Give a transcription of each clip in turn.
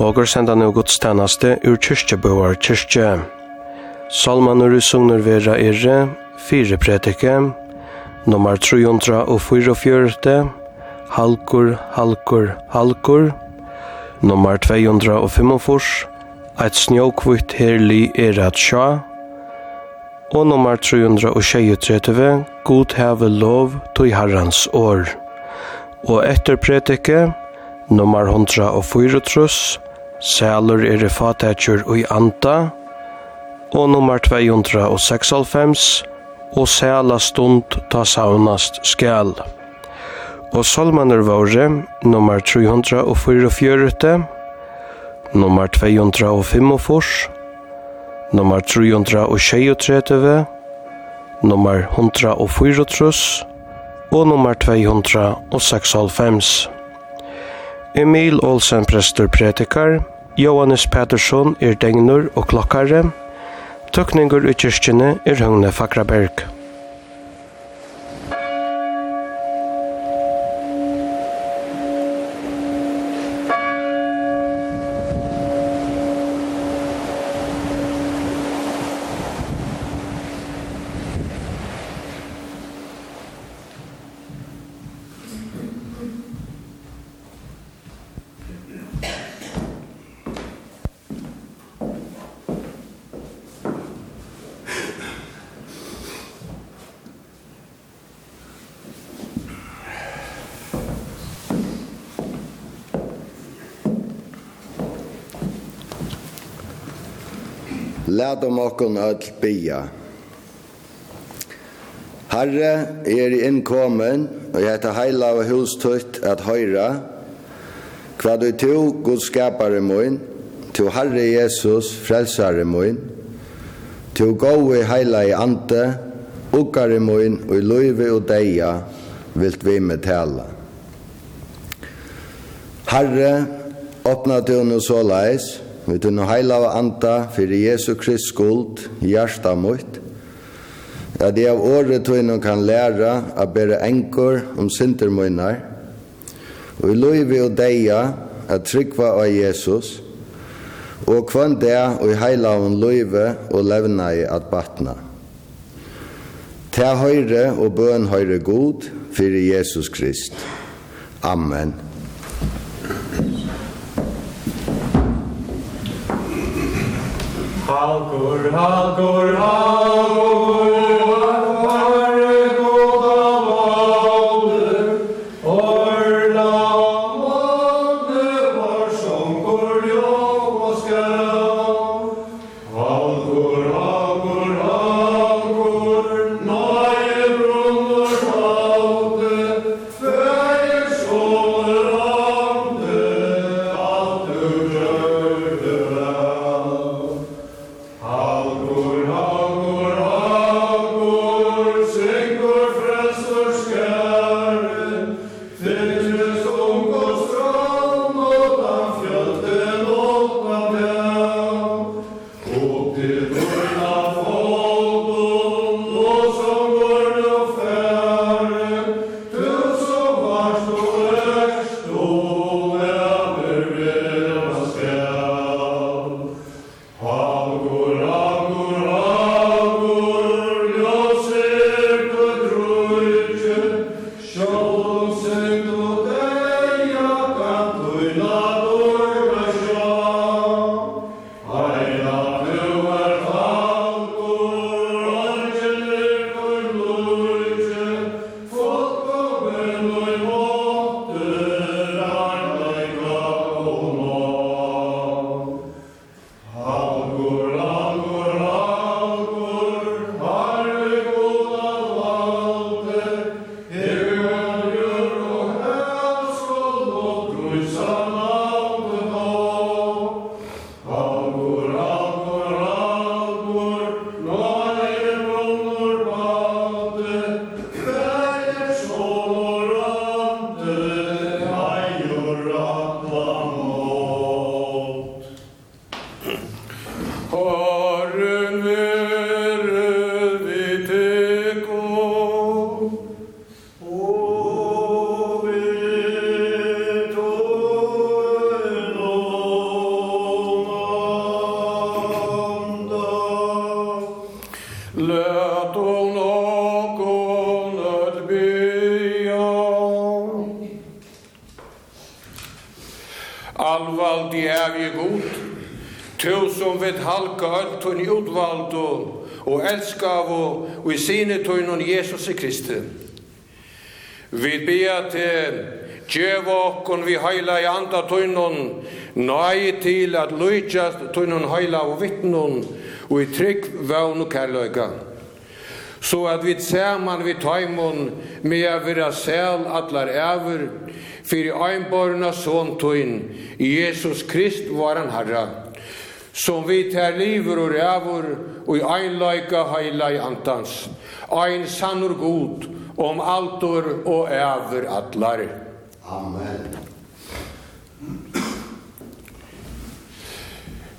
Åger senda nu godstjeneste ur kyrkjebøar kyrkje. Salman ur sumner vera irre, fire predike, nummer 300 og 44, halkur, halkur, halkur, nummer 245, eit snjókvitt herli er at sjá, og nummer 336, god heve lov tog herrans år. Og etter predike, nummer 104, Sælur er fatætjur i anta, og nummer 296, og sæla stund ta saunast skal. Og salmaner våre, nummer 344, nummer 245, nummer 336, nummer 134, og nummer 296. Emil Olsen prester predikar, Johannes Petersson er degnur og klokkare. Tøkningur i kyrkjene er Høgne Fakraberg. Lad om okkon öll bia. Herre, er i innkommen, og jeg heter heila av hus at høyra, hva du to, Guds skapare moin, to Herre Jesus, frelsare moin, to gode heila i ante, uggare moin, og i løyve og deia, vilt vi med tala. Herre, åpna du nu så leis, Vi tunnu heila av anda fyrir Jesu Krist skuld, hjarta mot, at jeg av året tøynum kan læra a bæra enkor om synder og i loivi og deia at tryggva av Jesus, og kvann det og i heila av loivi og levna i at batna. Ta høyre og bøn høyre god fyrir Jesus Krist. Amen. Halkur, halkur, halkur. Allvaldig er vi god. Tu som vet halka alt hun i utvald og, og elskav og, og i sine tunn og Jesus i Kristi. Vi ber til djeva okkon vi heila i anda tunnon, nøy til at lujtjast tunnon heila og vittnon, og i trygg vevn og kærløyga. Så at vi saman vi taimon med a vera sel allar ever, fyrir einborna son tuin, Jesus Krist var han herra, som vi tær liver og rævur og i einleika heila i antans, ein sannur god om altor og ævur atlar. Amen.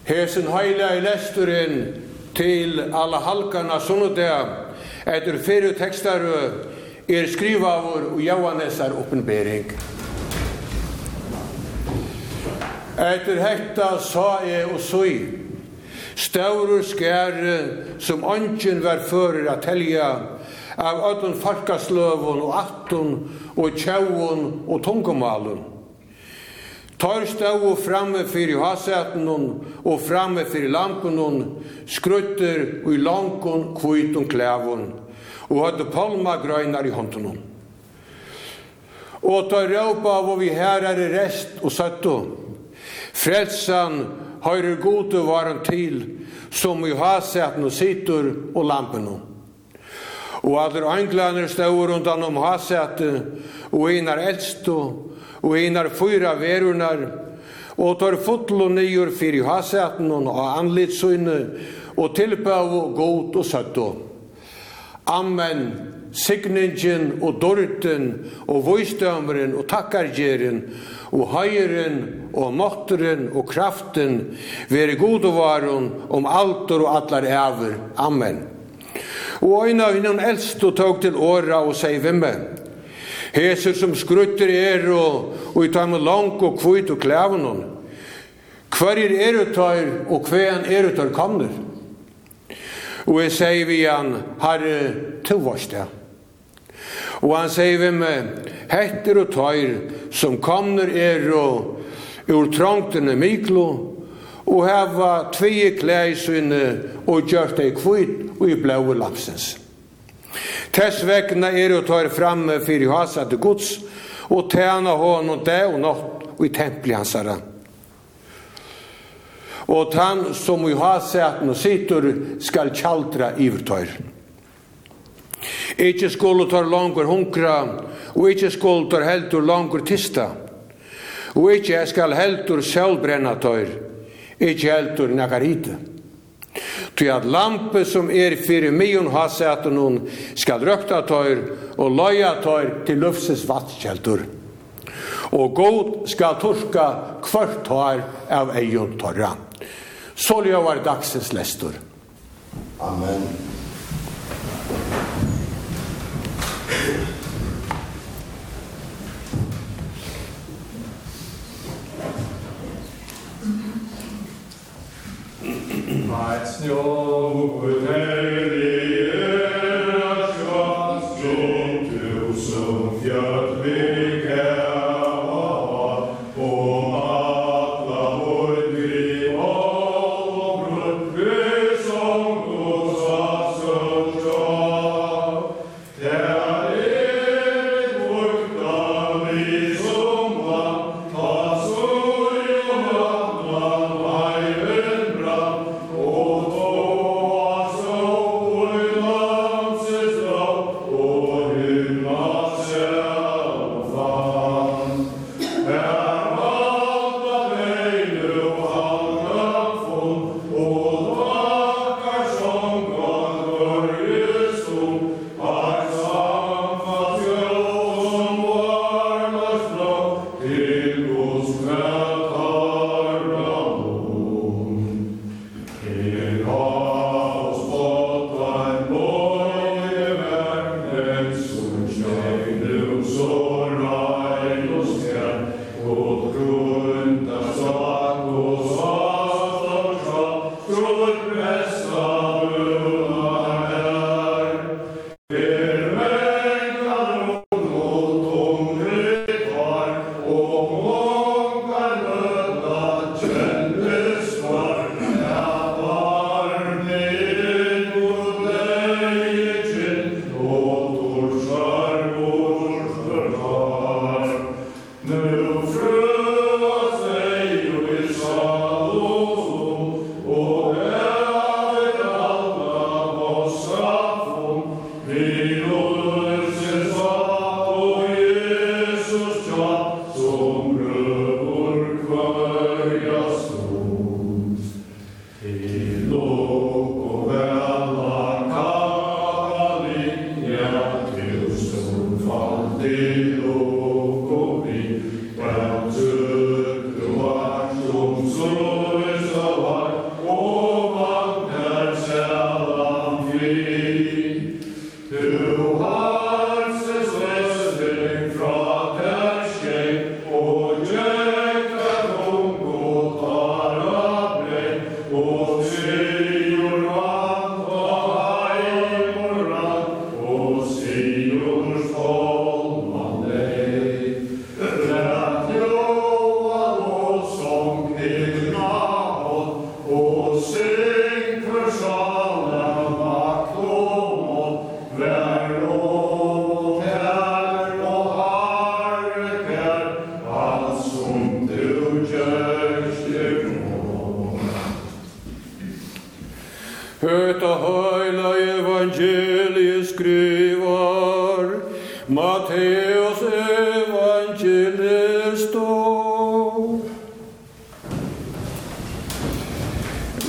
Hesen heila i lesturen til alla halkarna sunnudea, etter fyrir tekstarö, er skrivavur og Johannesar oppenbering. Etter hetta sa jeg og søy, staurur skære som ønsken var fører at helja av öllum farkasløvun og attun og tjauun og tungumalun. Tar stau framme fyrir hasetunun og framme fyrir lampunun, skrutter og i lankun kvitun klævun og hadde palma grøynar i håndunun. Og tar råpa av vi herare rest og søttu, Frelsan høyrer gode varen til, som i hasetn og sitter og lampen. Og allir anglaner stod rundan om hasetet, og einar eldstå, og einar fyra verunar, og tar fotlo nyer fyrir hasetn og anlitsunne, og tilbæv og god og søtto. Amen, signingen og dorten og voisdømeren og takkargjeren og høyren og måtteren og kraften være god og varon om alt og allar æver. Amen. Og øyne av innan eldst og tog til åra og seg vimme. Heser som skrutter er og, og i med lang og kvitt og klæven hon. Hver er utar og hver er utar kommer. Og jeg sier vi han, herre, til varst det. Og han sier vi med hetter og tøyr som kommer er og ur trangtene miklo og heva tvei klæsynne og gjørt ei kvitt og i blaue lapsens. Tess vekna er og tar framme fyrir hasa til gods og tæna hon og det og nått og i templi hans herre. Og han som i hasetna sitter skal kjaldra ivertøyr. Ikke skulle tar langer hunkra, og ikke skulle tar heldur langer tista. Og ikke jeg skal heldur selvbrenna tøyr, ikke heldur nakarite. Ty at lampe som er fyrir mion hasæten hon skal røkta tøyr og loja tøyr til lufses vatskjeldur. Og god skal torska kvart tøyr av eion tørra. Så ljøvar dagsens lestur. Amen. Right, snow,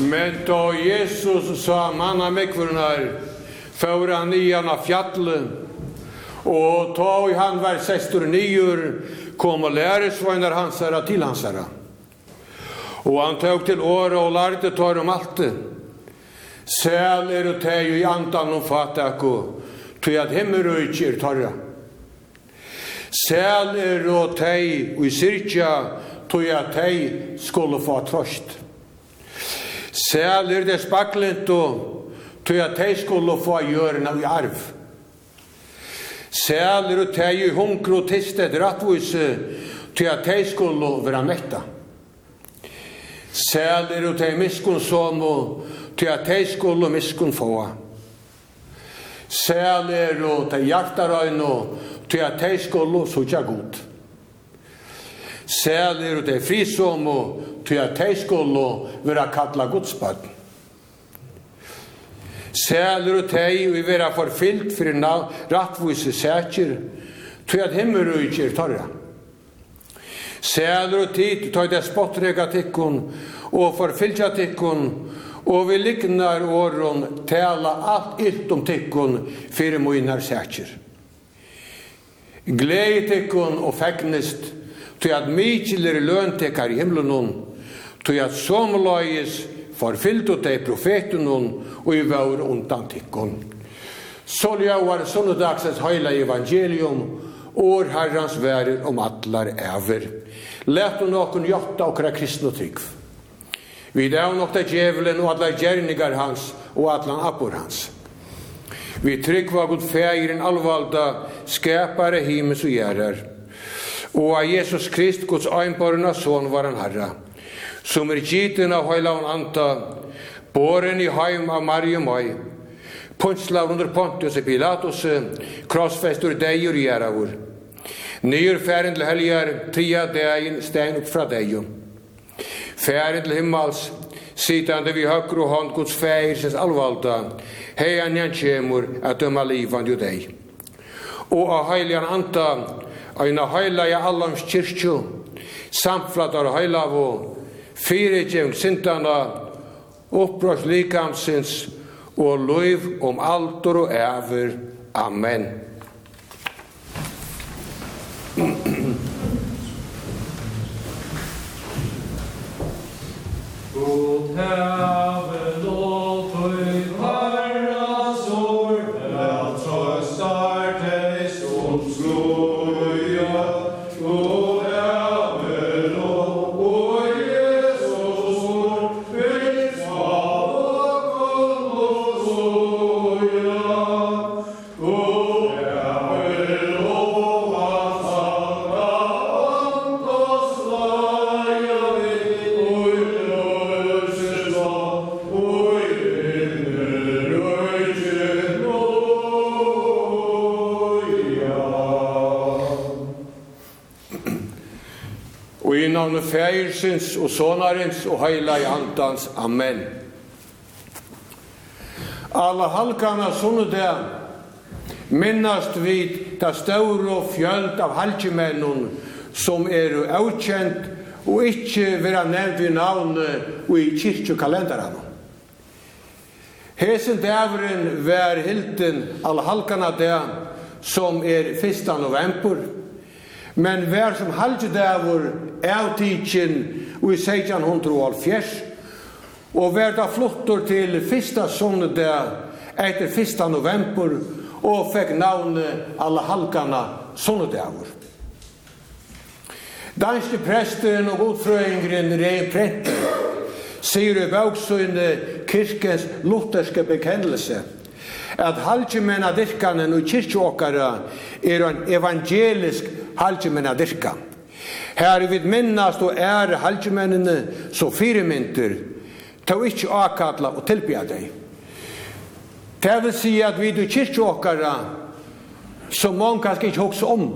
Men då Jesus sa manna mekvurnar, för han nian av fjallet, og ta i han var sestur nior, kom og læresvagnar hans herra til hans herra. Og han tog til åra og lærte tar om alt det. Sæl er og teg i andan og fatak og tog at hemmer og ikke er tarra. Sæl er og teg i sirkja tog at teg skulle få trost. Sæl er det spaklent og tog at de skulle få gjørna i arv. Sælir og teg i hunkro og tistet rattvise tog at de skulle være metta. Sæl er og teg miskun som og tog at de skulle miskun få. Sælir og teg hjartarøyne og tog at de skulle sutja godt. Sælir og det frisom og til at de skulle være kattla godsbøtten. Sælir og teg og vi være forfyllt fyrir en rattvise sækir, til at himmelrujkir torra. Sælir og tid, tog det spottrega tikkun og forfylltja tikkun, og vi liknar åren tala alt illt om tikkun fyrir muinar sækir. Glei tikkun og fegnist til at mykjeler er løntekar i himmelen hon, til at som lois forfyllt og teg profeten hon, og i vår undan tikkun. Solja var sunnedagsens høyla evangelium, år herrans værer om atlar æver. Læt hon okun jotta okra kristna tryggf. Vi dæv nok djevelen og atlar gjerningar hans og atlan appor hans. Vi tryggva god fægren alvalda, skapare himmels og gjerrar, og av Jesus Krist, Guds øynbårene son var en herre, som er gittin av høylaun anta, boren i heim av Marium høy, punslav under Pontius og Pilatus, krossfestur deigur i eravur, nyr færen til helgar, tria degin stein upp fra deigur, færen til himmels, sitande vi høkru hånd Guds fæirsens alvalda, heian jan kjemur at døma livan jo deg. Og av heilian anta, eina heilaja allans kyrkju, samflatar heilavu, fyrirgjeng sintana, uppbrott likamsins og løyv om altor og æver. Amen. Faderens og Sonarens og Heila Antans. Amen. Alla halkarna sunnudag minnast vid ta staur og fjöld av halkimennun som eru avkjent og ikkje vera nevnt vi navne og i kyrkjokalendaran. Hesen dævren vær hilden allhalkana dag som er 1. november, men vær som halkidævur avtidkjen i 1670 og verda flottor til fyrsta sonnedag etter 1. november og fekk navnet alle halkana sonnedagur. Danske presten og godfrøyngren Rein Prenter sier i baksøyne kirkens lutherske bekendelse at halkjemenna dirkanen og kirkjåkara er en evangelisk halkjemenna dirkan. Her vi minnast og er halgemennene så firemynter, ta ikkje akadla og tilbya deg. Det vil si at vi du kyrkjåkara, som man kanskje ikke hoksa om,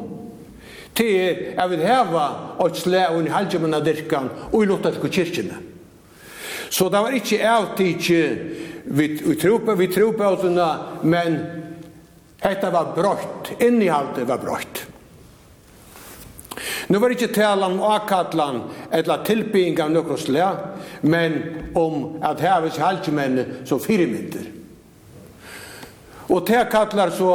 til er jeg vil heva og slæ og en halgemenna dirkan og i lukta til kyrkjene. Så det var ikkje avtidkje vi tropa, vi tropa oss unna, men dette var brøtt, innihaldtet var brøtt. Nu var ikkje talan om akkallan eller tilbygging av nokon slag, men om at heves halvkjemennene som fyrirmyndir. Og te kallar så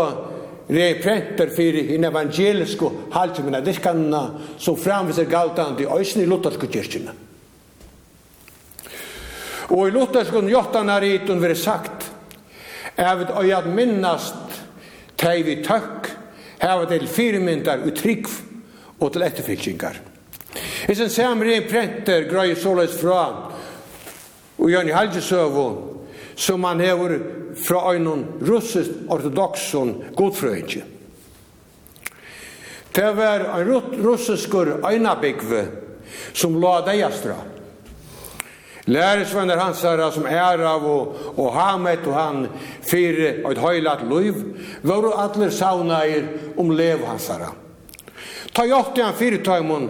reprenter fyrir in evangelisko halkmenne diskanna som framviser er galtandi òsni i lutherske kyrkjene. Og i luthersko njottana ritun veri sagt Evet oi at minnast tei vi tøkk hevet til fyrirmyndar utrykv og til etterfylkingar. I sin samri prenter grøy såleis fra og Jørn Halgesøvo som man hever fra øynon russisk ortodoxon godfrøyngi. Det var en russiskur øynabikve som la deiastra. Læresvenner hansara som Erav og, og Hamet og han fire og et høylat liv, var atler saunair om lev hansara. Ta jotti han fyrir taimon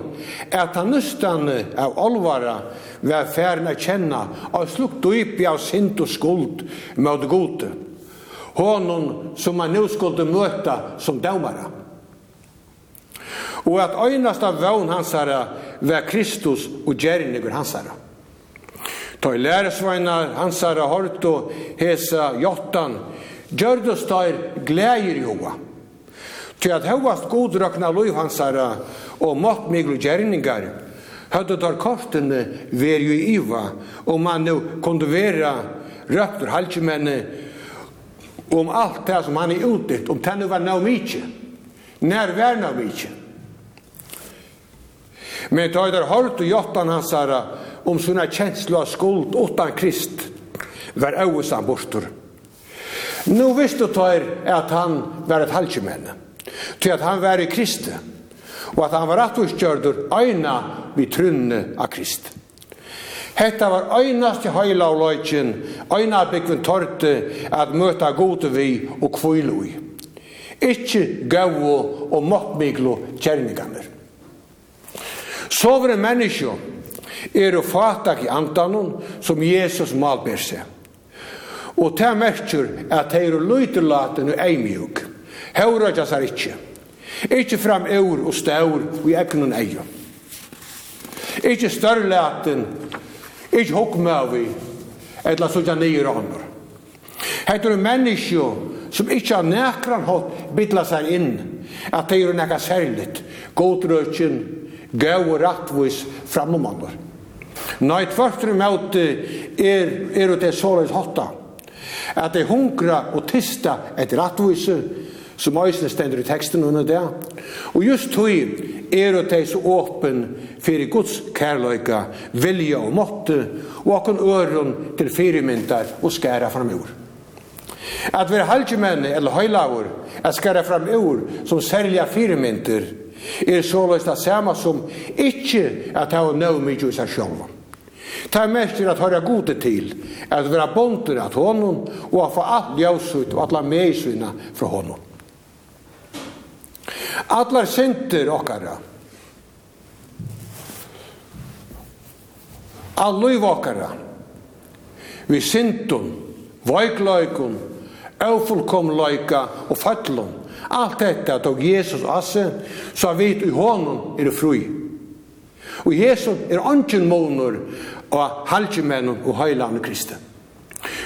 at han nustan av olvara var færen a kjenna og slukk dypi av sint og skuld med gode Honon som han nu skulle møta som daumara. og at øynast av vøvn hansara var Kristus og gjerninger hansara. Ta i læresveinar hansara hort og hesa jottan gjørdes ta i glæger joa Til at hevast godrakna loihansara og måttmiglu gjerningar, høyde tar kortene veri jo iva, og man nu kunde vera røptur halkjemenne om alt det som han er utditt, om det var nau mykje, nær var nau mykje. Men ta der hårt og jottan hansara om sånne kjensla av skuld utan krist, var øvesan bortur. Nu visste tar at han var et halkjemenne. Til at han var i Kristi, og at han var rattvistgjørdur øyna vi trunne av Kristi. Hetta var øynast i høyla og løyken, øyna byggvin torte at møta gode vi og kvílu i. Ikki gau og mottmiklo kjerningarnir. Sovre menneskjo er og fatak i antanon som Jesus malber seg. Og det merker at det er løytelaten og eimjuk. Haurøyta sær ikkje. Ikkje fram ur og staur i egnon eia. Ikkje størrelaten, ikkje hokkmøvi, etla sutja nye ramar. Hette er menneskjo som ikkje har nekran hatt bitla seg inn at det er nekka særligt, godrøkjen, gau og rattvis framom andre. Nei, tvartur møte er, er det såleis hotta at det hungra og tista et rattvise, som eisne stendur i teksten under det. Og just tog er og så åpen fyrir Guds kærløyka, vilja og måtte, og akkur øron til fyrirmyndar og skæra framur. At vi halgemenn eller høylaur, at skæra framur som særliga fyrirmyndar, er såleis det samme som ikkje at ha nøy mykje i seg sjálfa. Ta mest til at høyra gode til, at vera bonder at honom, og at få alt ljósut og alla meisvina fra honom. Allar synder okkara. All okkara. Vi syndum, veikløykun, loika og fallum. Alt detta tog Jesus asse, så vit i honum er det fri. Og Jesus er anken månur og halgemennum og heilan kristen.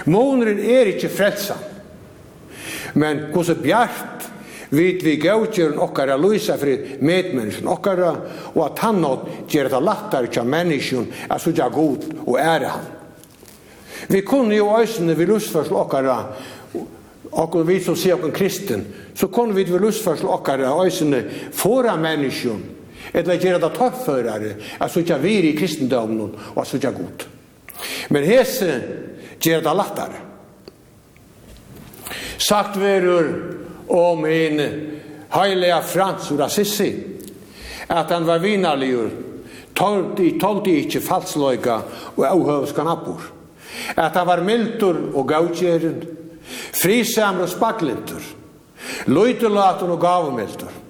Månuren er ikkje frelsa, men hos bjart vid vi gaugjeren okkara luisa fri medmennesken okkara og at han nått gjer det lattar tja menneskjon at sudja god og ære han. Vi kunne jo æsne vi lusførsel okkara og vi som sier okkar kristen så kunne vi vi lusførsel okkara æsne fora menneskjon eller gjer det tøffførare at ja vir i kristendomnen og at sudja god. Men hese gjer det lattar Sagt verur om en heilige Frans ur Assisi, at han var vinarligur, toldi, ikkje falsløyga og avhøvskan appur, at han var mildur og gautjeren, frisamr og spaklintur, løytelatur og gavumildur,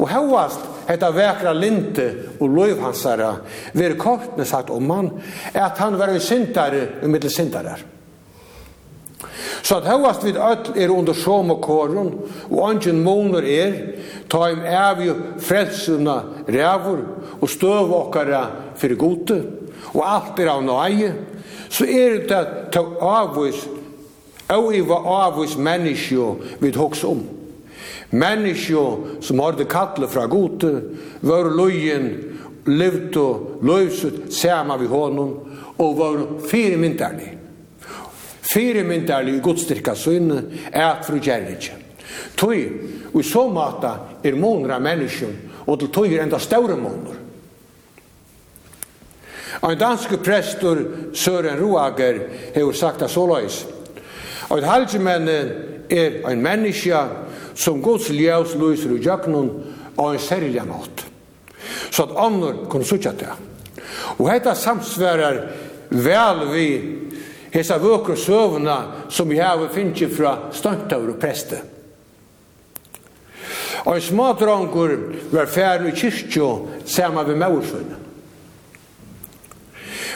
og hevast hetta vekra linte og løyv hansara, veri kortne sagt om han, at han var en syndare og middel syndarar. Så at høyast vid öll er under som og kåren, og angen måner er, ta im evig frelsuna rævur, og støv okkara fyrir gode, og alt er av nøye, så er det ta avvis, og i var avvis menneskjo vid hoks om. Menneskjo som har det kattle fra gode, var løyen, levd og løyset, sama vi honom, og var fire myndarlig. Fyrirmyndarlig i godstyrka syn er at fru gjerrige. Tøy, og i så mata er månra menneskjum, og til tøy er enda større månur. Ein danske prestur, Søren Roager, hefur sagt at såløys. Og et halgemenne er ein menneskja som gods ljøs løyser i jøknun og en særlig nått. Så at andre kunne sutja det. Og hetta samsverar vel vi hesa vøkru søvna som vi har finnst fra Stantaur og Preste. Og en smadrangur var færen i kyrkjo saman ved Maursvønne.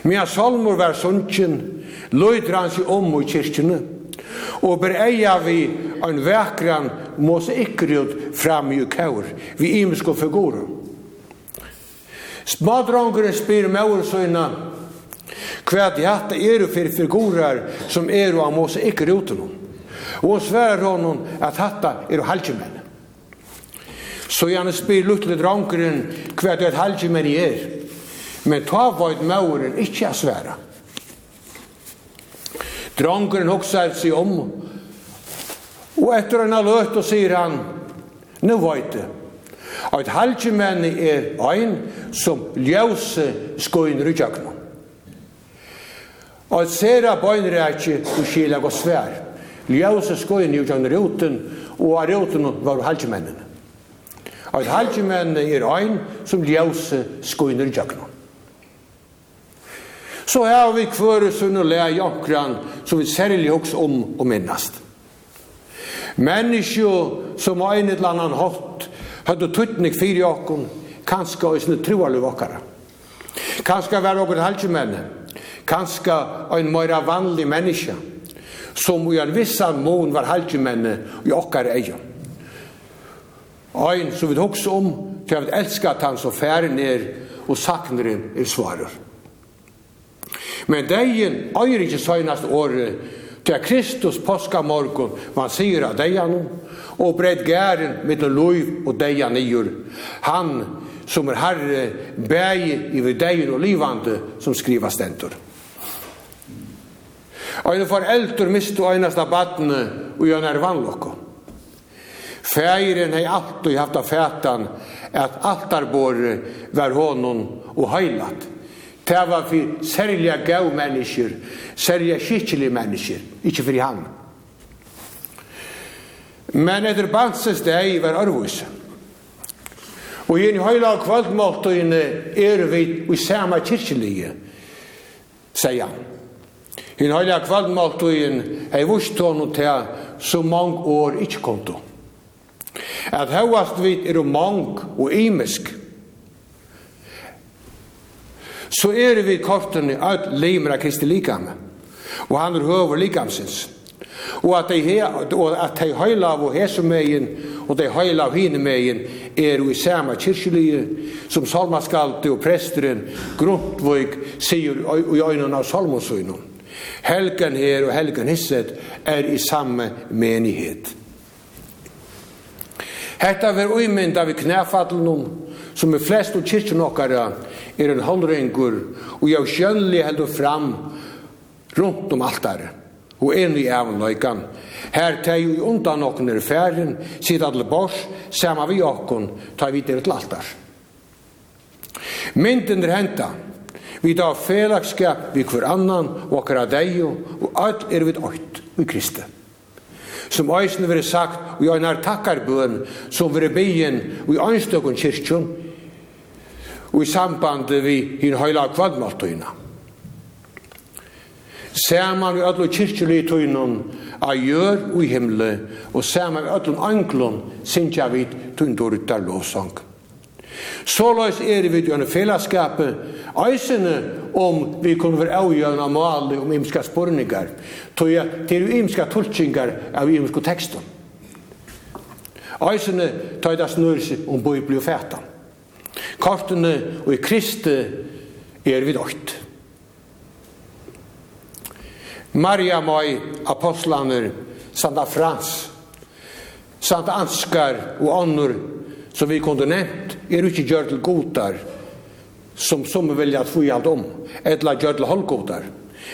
Mia salmur var sunnkin, løydra hans i om i kyrkjene, og bereia vi en vekran mosaikryd fram i kaur, vi imesko figurer. Smadrangur spyr Maursvønne, Kvad i hatta eru fyrir figurar som eru av mosaikrotunum. Og hon sverar honom at hatta eru halkjumenn. Så gjerne spyr luttelig drankeren hva det er halvkjemen i er. Men ta void mauren ikkje a sværa. Drankeren hoksa seg om. Og etter han har løtt og sier han, nu void det. Og et er ein som ljøse skoin rydjakna. Og sera bøynreikje og skila og svær. Ljøse skoin jo gjennom og av ruten var halvmennene. Og et halvmennene er ein som ljøse skojen er. Så her vi kvøre sunn og lea jakran som vi særlig hoks om og minnast. Menneskjo som var en eller annan hatt hadde tuttnik fyrir jakon kanska og sinne troalu okkara. Kanska var okkur halvmennene kanska ein meira vanlig menneske, som i en vissan mån var halvdjumenne i okkar eion. Ein som vi hugsa om, til at vi elskar at han som færen er, og sakneren er svarer. Men degen øyer ikkje søgnast året, til Kristus påska morgon, man sier av degen, og bredd gæren mitt loiv og degen nyer. Han som er herre, bæg i degen og livande, som skriva stentor. Ein foreldur mistu einasta badne og jo nær vanlokko. Fæiren hei alt og haft fætan at altarbore var honum og heilat. Det var for særlig gau mennesker, særlig skikkelig mennesker, ikke for han. Men etter bansens deg var arvus. Og i en høyla kvöldmåltøyne er vi i samme kyrkjelige, sier han. Hin høyla kvaldmaltøyen hei vust tånu til så mange år kom konto. At høyast vit er mong og imisk. Så er vi kortene at leimra Kristi likam. Og han er høver likamsins. Og at de, he, og at de høyla av og og de høyla av hinemegin er jo i samme kyrkjelige som salmaskalti og presteren Grundtvøk sier i øynene av salmosøynene. Helgen her og helgen hisset er i samme menighet. Hetta ver uimynda vi knæfallnum, som er flest og kyrkjen okkara, er en håndrengur, og jeg skjønlig heldur fram rundt om altare, og en i avnøykan. Her teg jo undan okken er færen, sida til bors, sama vi okken, ta vi til et altar. Mynden er henta, Vi tar felagskap vi hver annan og okkar deio, og alt er vi ått i Kristi. Som eisen veri sagt, og jeg nær takkarbøn, som veri byen og i anstøkken kyrkjum, og i samband vi hin høyla kvadmaltøyna. Saman vi öllum kyrkjulegi tøynum a gjør og i himle, og saman vi öllum anglun sinja vi tøyndoruttar lovsang. Såløys er vi gjerne fellesskapet, eisene om vi kunne være avgjørende av male om imska spurningar, tog jeg til imska tulkingar av imska tekster. Eisene tog det snurse om bøybli og fæta. Kortene og i Kristi er vi døyt. Maria Mai, apostlaner, Santa Frans, Santa Anskar og Annur Så vi kunde nämnt, är du inte gör till godar som som vill att få allt om, eller gör till hållgodar.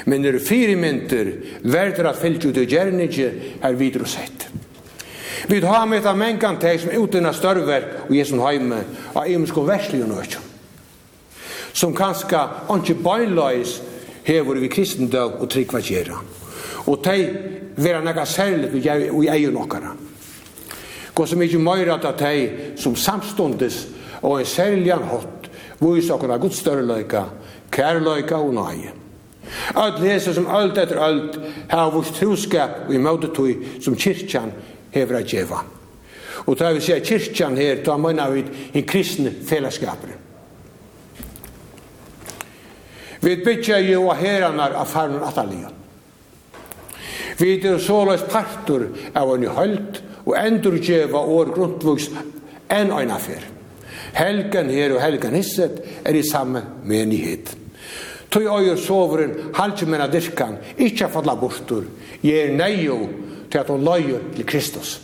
Men er fire fyra mynter, värder att fyllt ut i gärna inte är vidare sett. Vi har med ett mänkan teg som utina störverk og Jesu heime av imensko verslige nøkjum. Som kanska anki bøylois hever vi kristendag og tryggva gjerra. Og teg vera nega særlig vi eier nokkara. Gå som ikke møyra at tei som samstundes og en særligan hott vois okkurna god størreløyka, kærløyka og nøye. Alt hese som alt etter öld har vårt troskap og i møtetøy som kyrkjan hever a djeva. Og da vi sier kyrkjan her, da mener vi en kristne fellesskaper. Vi bytja jo av heranar av farnen atalian. Vi er såleis partur av en høylt og endurgjeva år grundvugs enn ein affær. Helgen her og helgen hisset er i samme menighet. Tøy øyer soveren halki menna dirkan, ikkje falla bortur, gjer neio til at hun løyer til Kristus.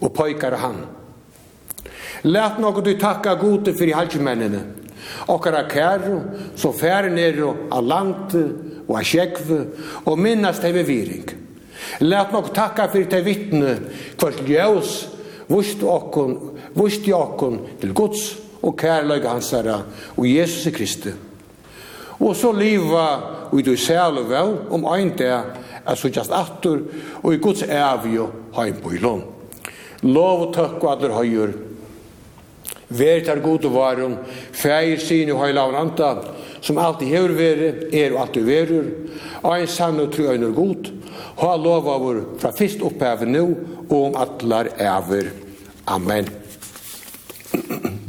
Og pøykar han. Læt nokko du takka gode fyrir halki okkara kæru, så færner nere av langt og av sjekve, og minnast hei viring. Lät nok takka fyrir til vittne, kvart ljøs, vust okkon, vust okkon til Guds og kærløyga hansara og Jesus Kristi. Og så liva og du sæl og vel om ein dag er så just aftur og i Guds evig heim på ilon. Lov og tøkk og adler høyur. Vær tar god og varum, feir sin og heila av anta, som alltid hever veri, er og alltid verur, og ein sann og tru øyner god, Ha lov av vår fra fyrst opphavet nu og om atlar æver. Amen.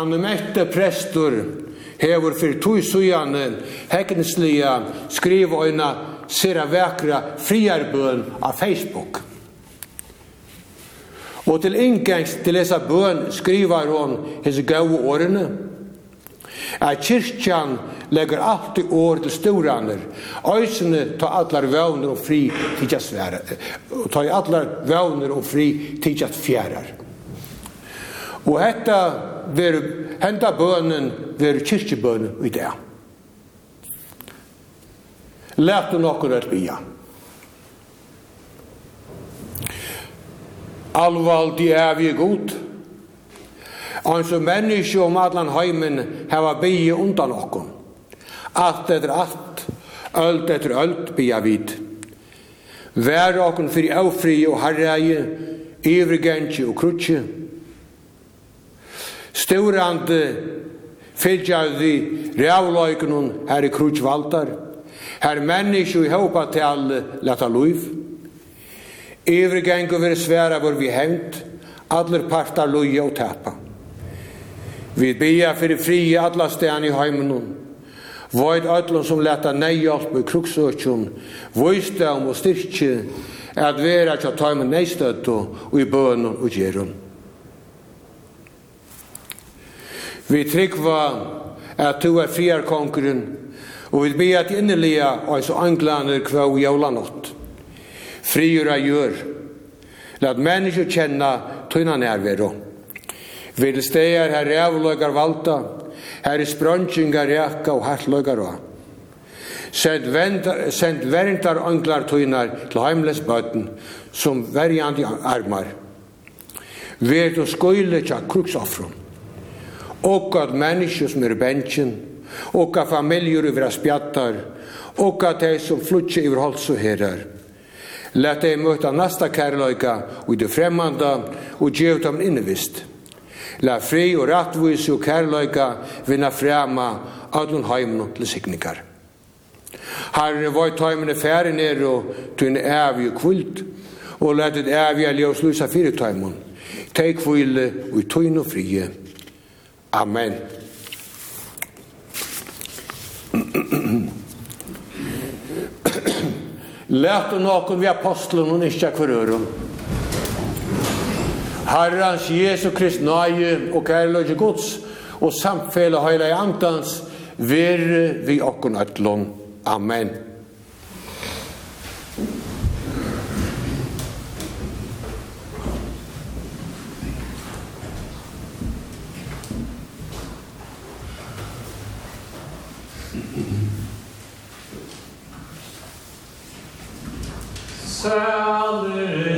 Annemette prestor hever fyrir tog sujane hekneslia skriva oina sera vekra friarbøn av Facebook. Og til inngengs til dessa bøn skriva hon hese gau årene at kyrkjan legger alltid år til storaner, øysene ta allar vevner og fri tidja Og ta allar vevner og fri tidja fjærar. Og hetta ver, henda bønnen ver kyrkjebønnen i det. Lært du nokkur at bia. Alvaldi er vi god, og som menneske om allan heimen heva bia undan okkur. Alt etter alt, öld etter öld bia vid. Vær okon fyrir áfri og harreie, ivrigentje og krutje. Storande fylgjaði rævlaukunum her i krutjvaldar, her menneskju i hópa til leta luiv. Ivrigentje veri sværa vor vi hevnt, allir partar luja og tapa. Vi bia fyrir fri alla stedene i heimunum, Void ötlun som leta neihjálp i kruksøkjun, voisdom og styrkje, at vera tja taimu neistøttu og i bønun og gjerun. Vi tryggva at tu er friarkonkurren, og vi bia at innelia og eis og jævla nått. jaulanott. Friura gjør, lat mennesker kjenna tøyna nærvero. Vil stegar her rævløygar valda, Her er sprøntjingar reakka og hartløygar og. Send, send verndar ønglar tøynar til heimles bøtten som verjandi armar. Ver og skøyle tja kruksoffrum. Og at mennesker som er bensjen, og at familjer over spjattar, og at de som flutje over hals og herrar. Læt deg møta nasta kærløyka og i det fremmanda og gjev dem innevist. La fri og rattvis og kærløyka vinna frema allun heimnum til signingar. Herren var tøymene færre nere og tøyn evig kvult og letet evig a leo slusa fyrir tøymun. Teik kvile og tøyn og frie. Amen. Lært og nokon vi apostlen og nisja kvar øron. Herrans Jesu Krist nøye og kærløyge gods og samfelle høyla i antans vere vi okkon ætlån. Amen. Salir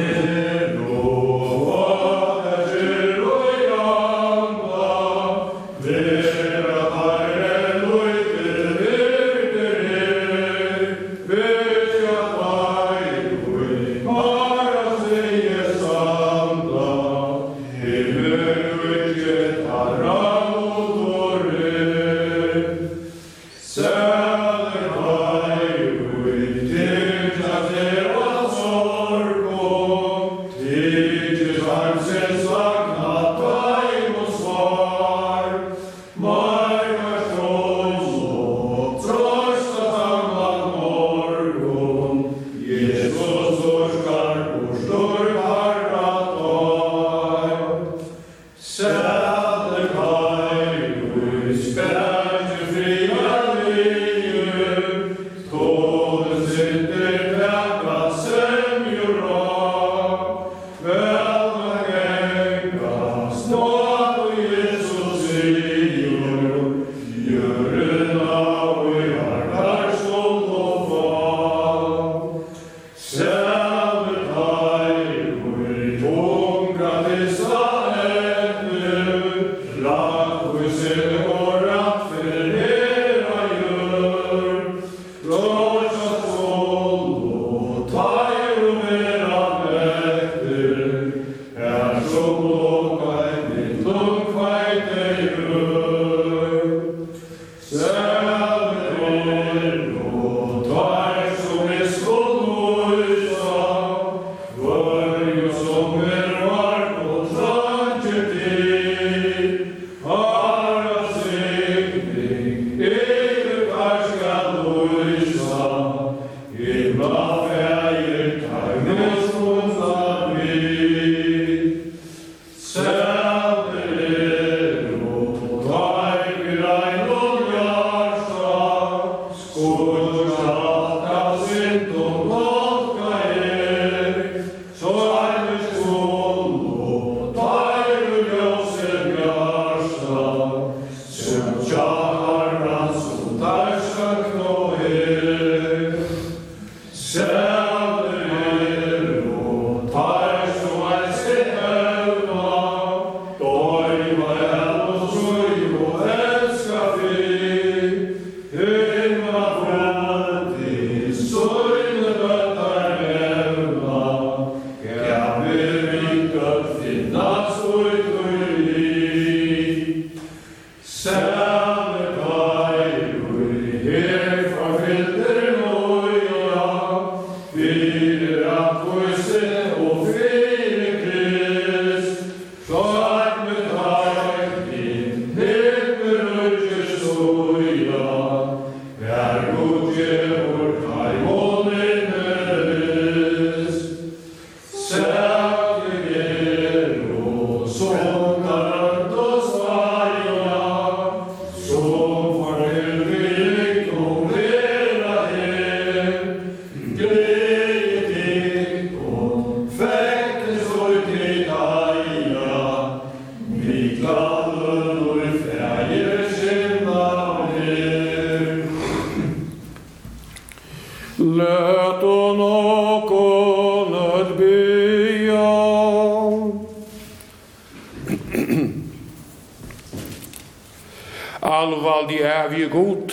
Herre god.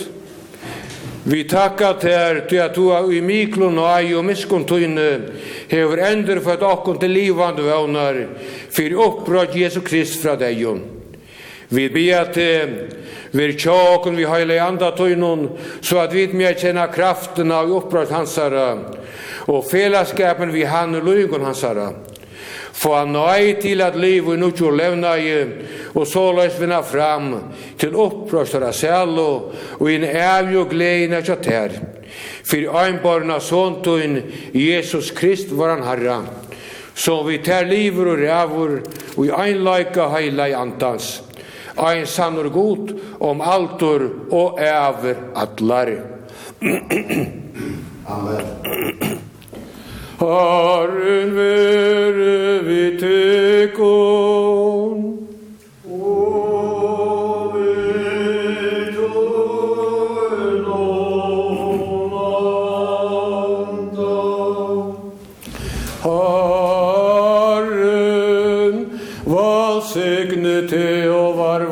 Vi takka ter til at du er i miklun og ei og miskuntuine hever endur for at okkon til livande vøvnar fyrir opprød Jesu Krist fra deion. Vi bia til vir tjåkon vi heile i andatunnen så at vi mer kjenna kraften av opprød hansara og fellesskapen vi han og lugun hansara få nøy til at liv og tjur levna i, og så løs vinna fram til opprøstara sælo og in evig og gleina tja ter. Fyr øynborna såntun, Jesus Krist var han herra, så vi ter liver og rævur, og i øynleika heila i antans, ein sannur god om altor og æver atlar. Amen. Herren vere vid tykon. Og vid tøyen Herren, hva signe te og var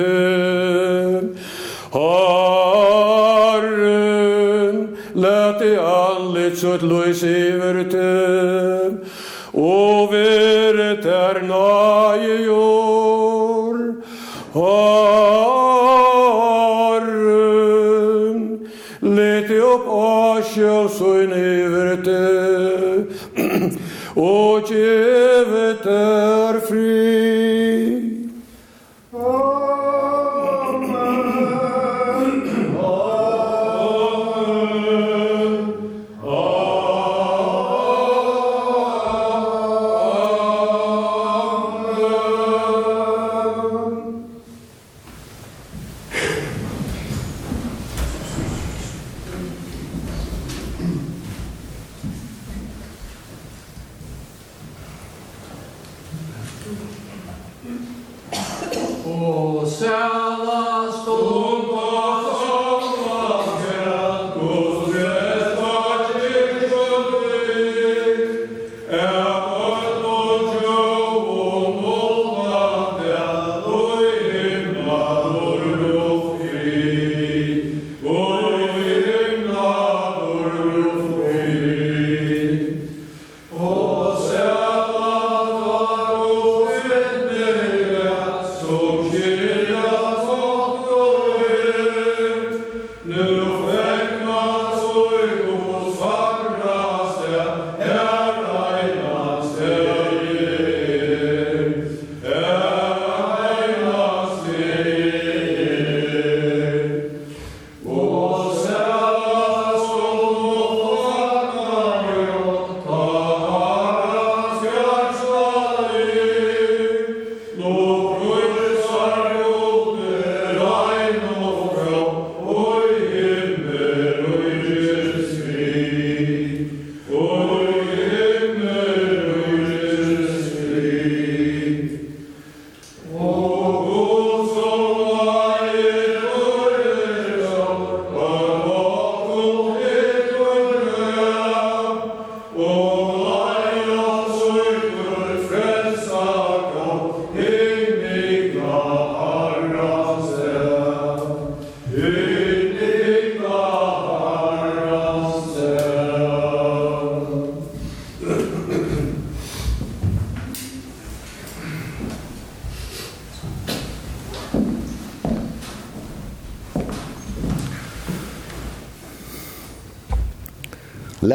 te, Guds utløs iver til, og veret er nage jord. let lete opp asjel søgn iver til, og kjevet er fri.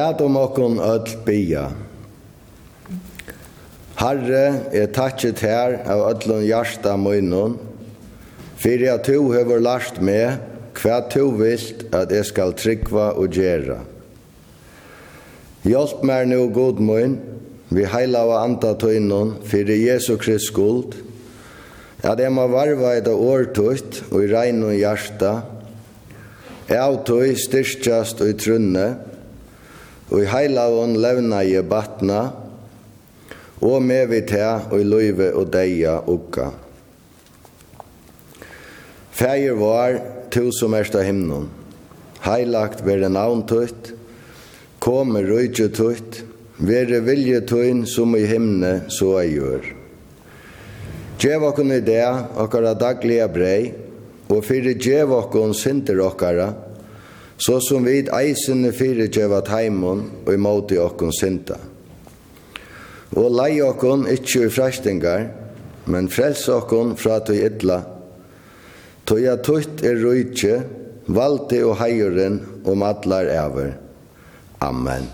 Læt om okkon öll bia. Herre, jeg takket her av öllun hjarta munnen, fyrir at tu hefur lart med hva tu vilt at jeg skal tryggva og gjera. Hjelp meg nu, god mun, vi heila av anda tøynun fyrir Jesu Krist skuld, at jeg må varva et årtøyt og i regn og hjarta, Jeg avtøy styrkjast og i trunne, og i heilavån levna i batna, og med vi til og i løyve og deia ukka. Fægir var, tu som erst av himnon, heilagt vere navn tøyt, komme røyge tøyt, vere vilje tøyn som i himne så jeg gjør. Gjev okkon i det, okkara daglige brei, og fyrir gjev okkon sinter okkara, så som vid eisene fyrirgjeva taimon og imoti okkon synda. Og lei okkon ikkje i frestingar, men frels okkon fra tøy idla, tøy at tøyt er rujtje, valde og heieren om allar ever. Amen.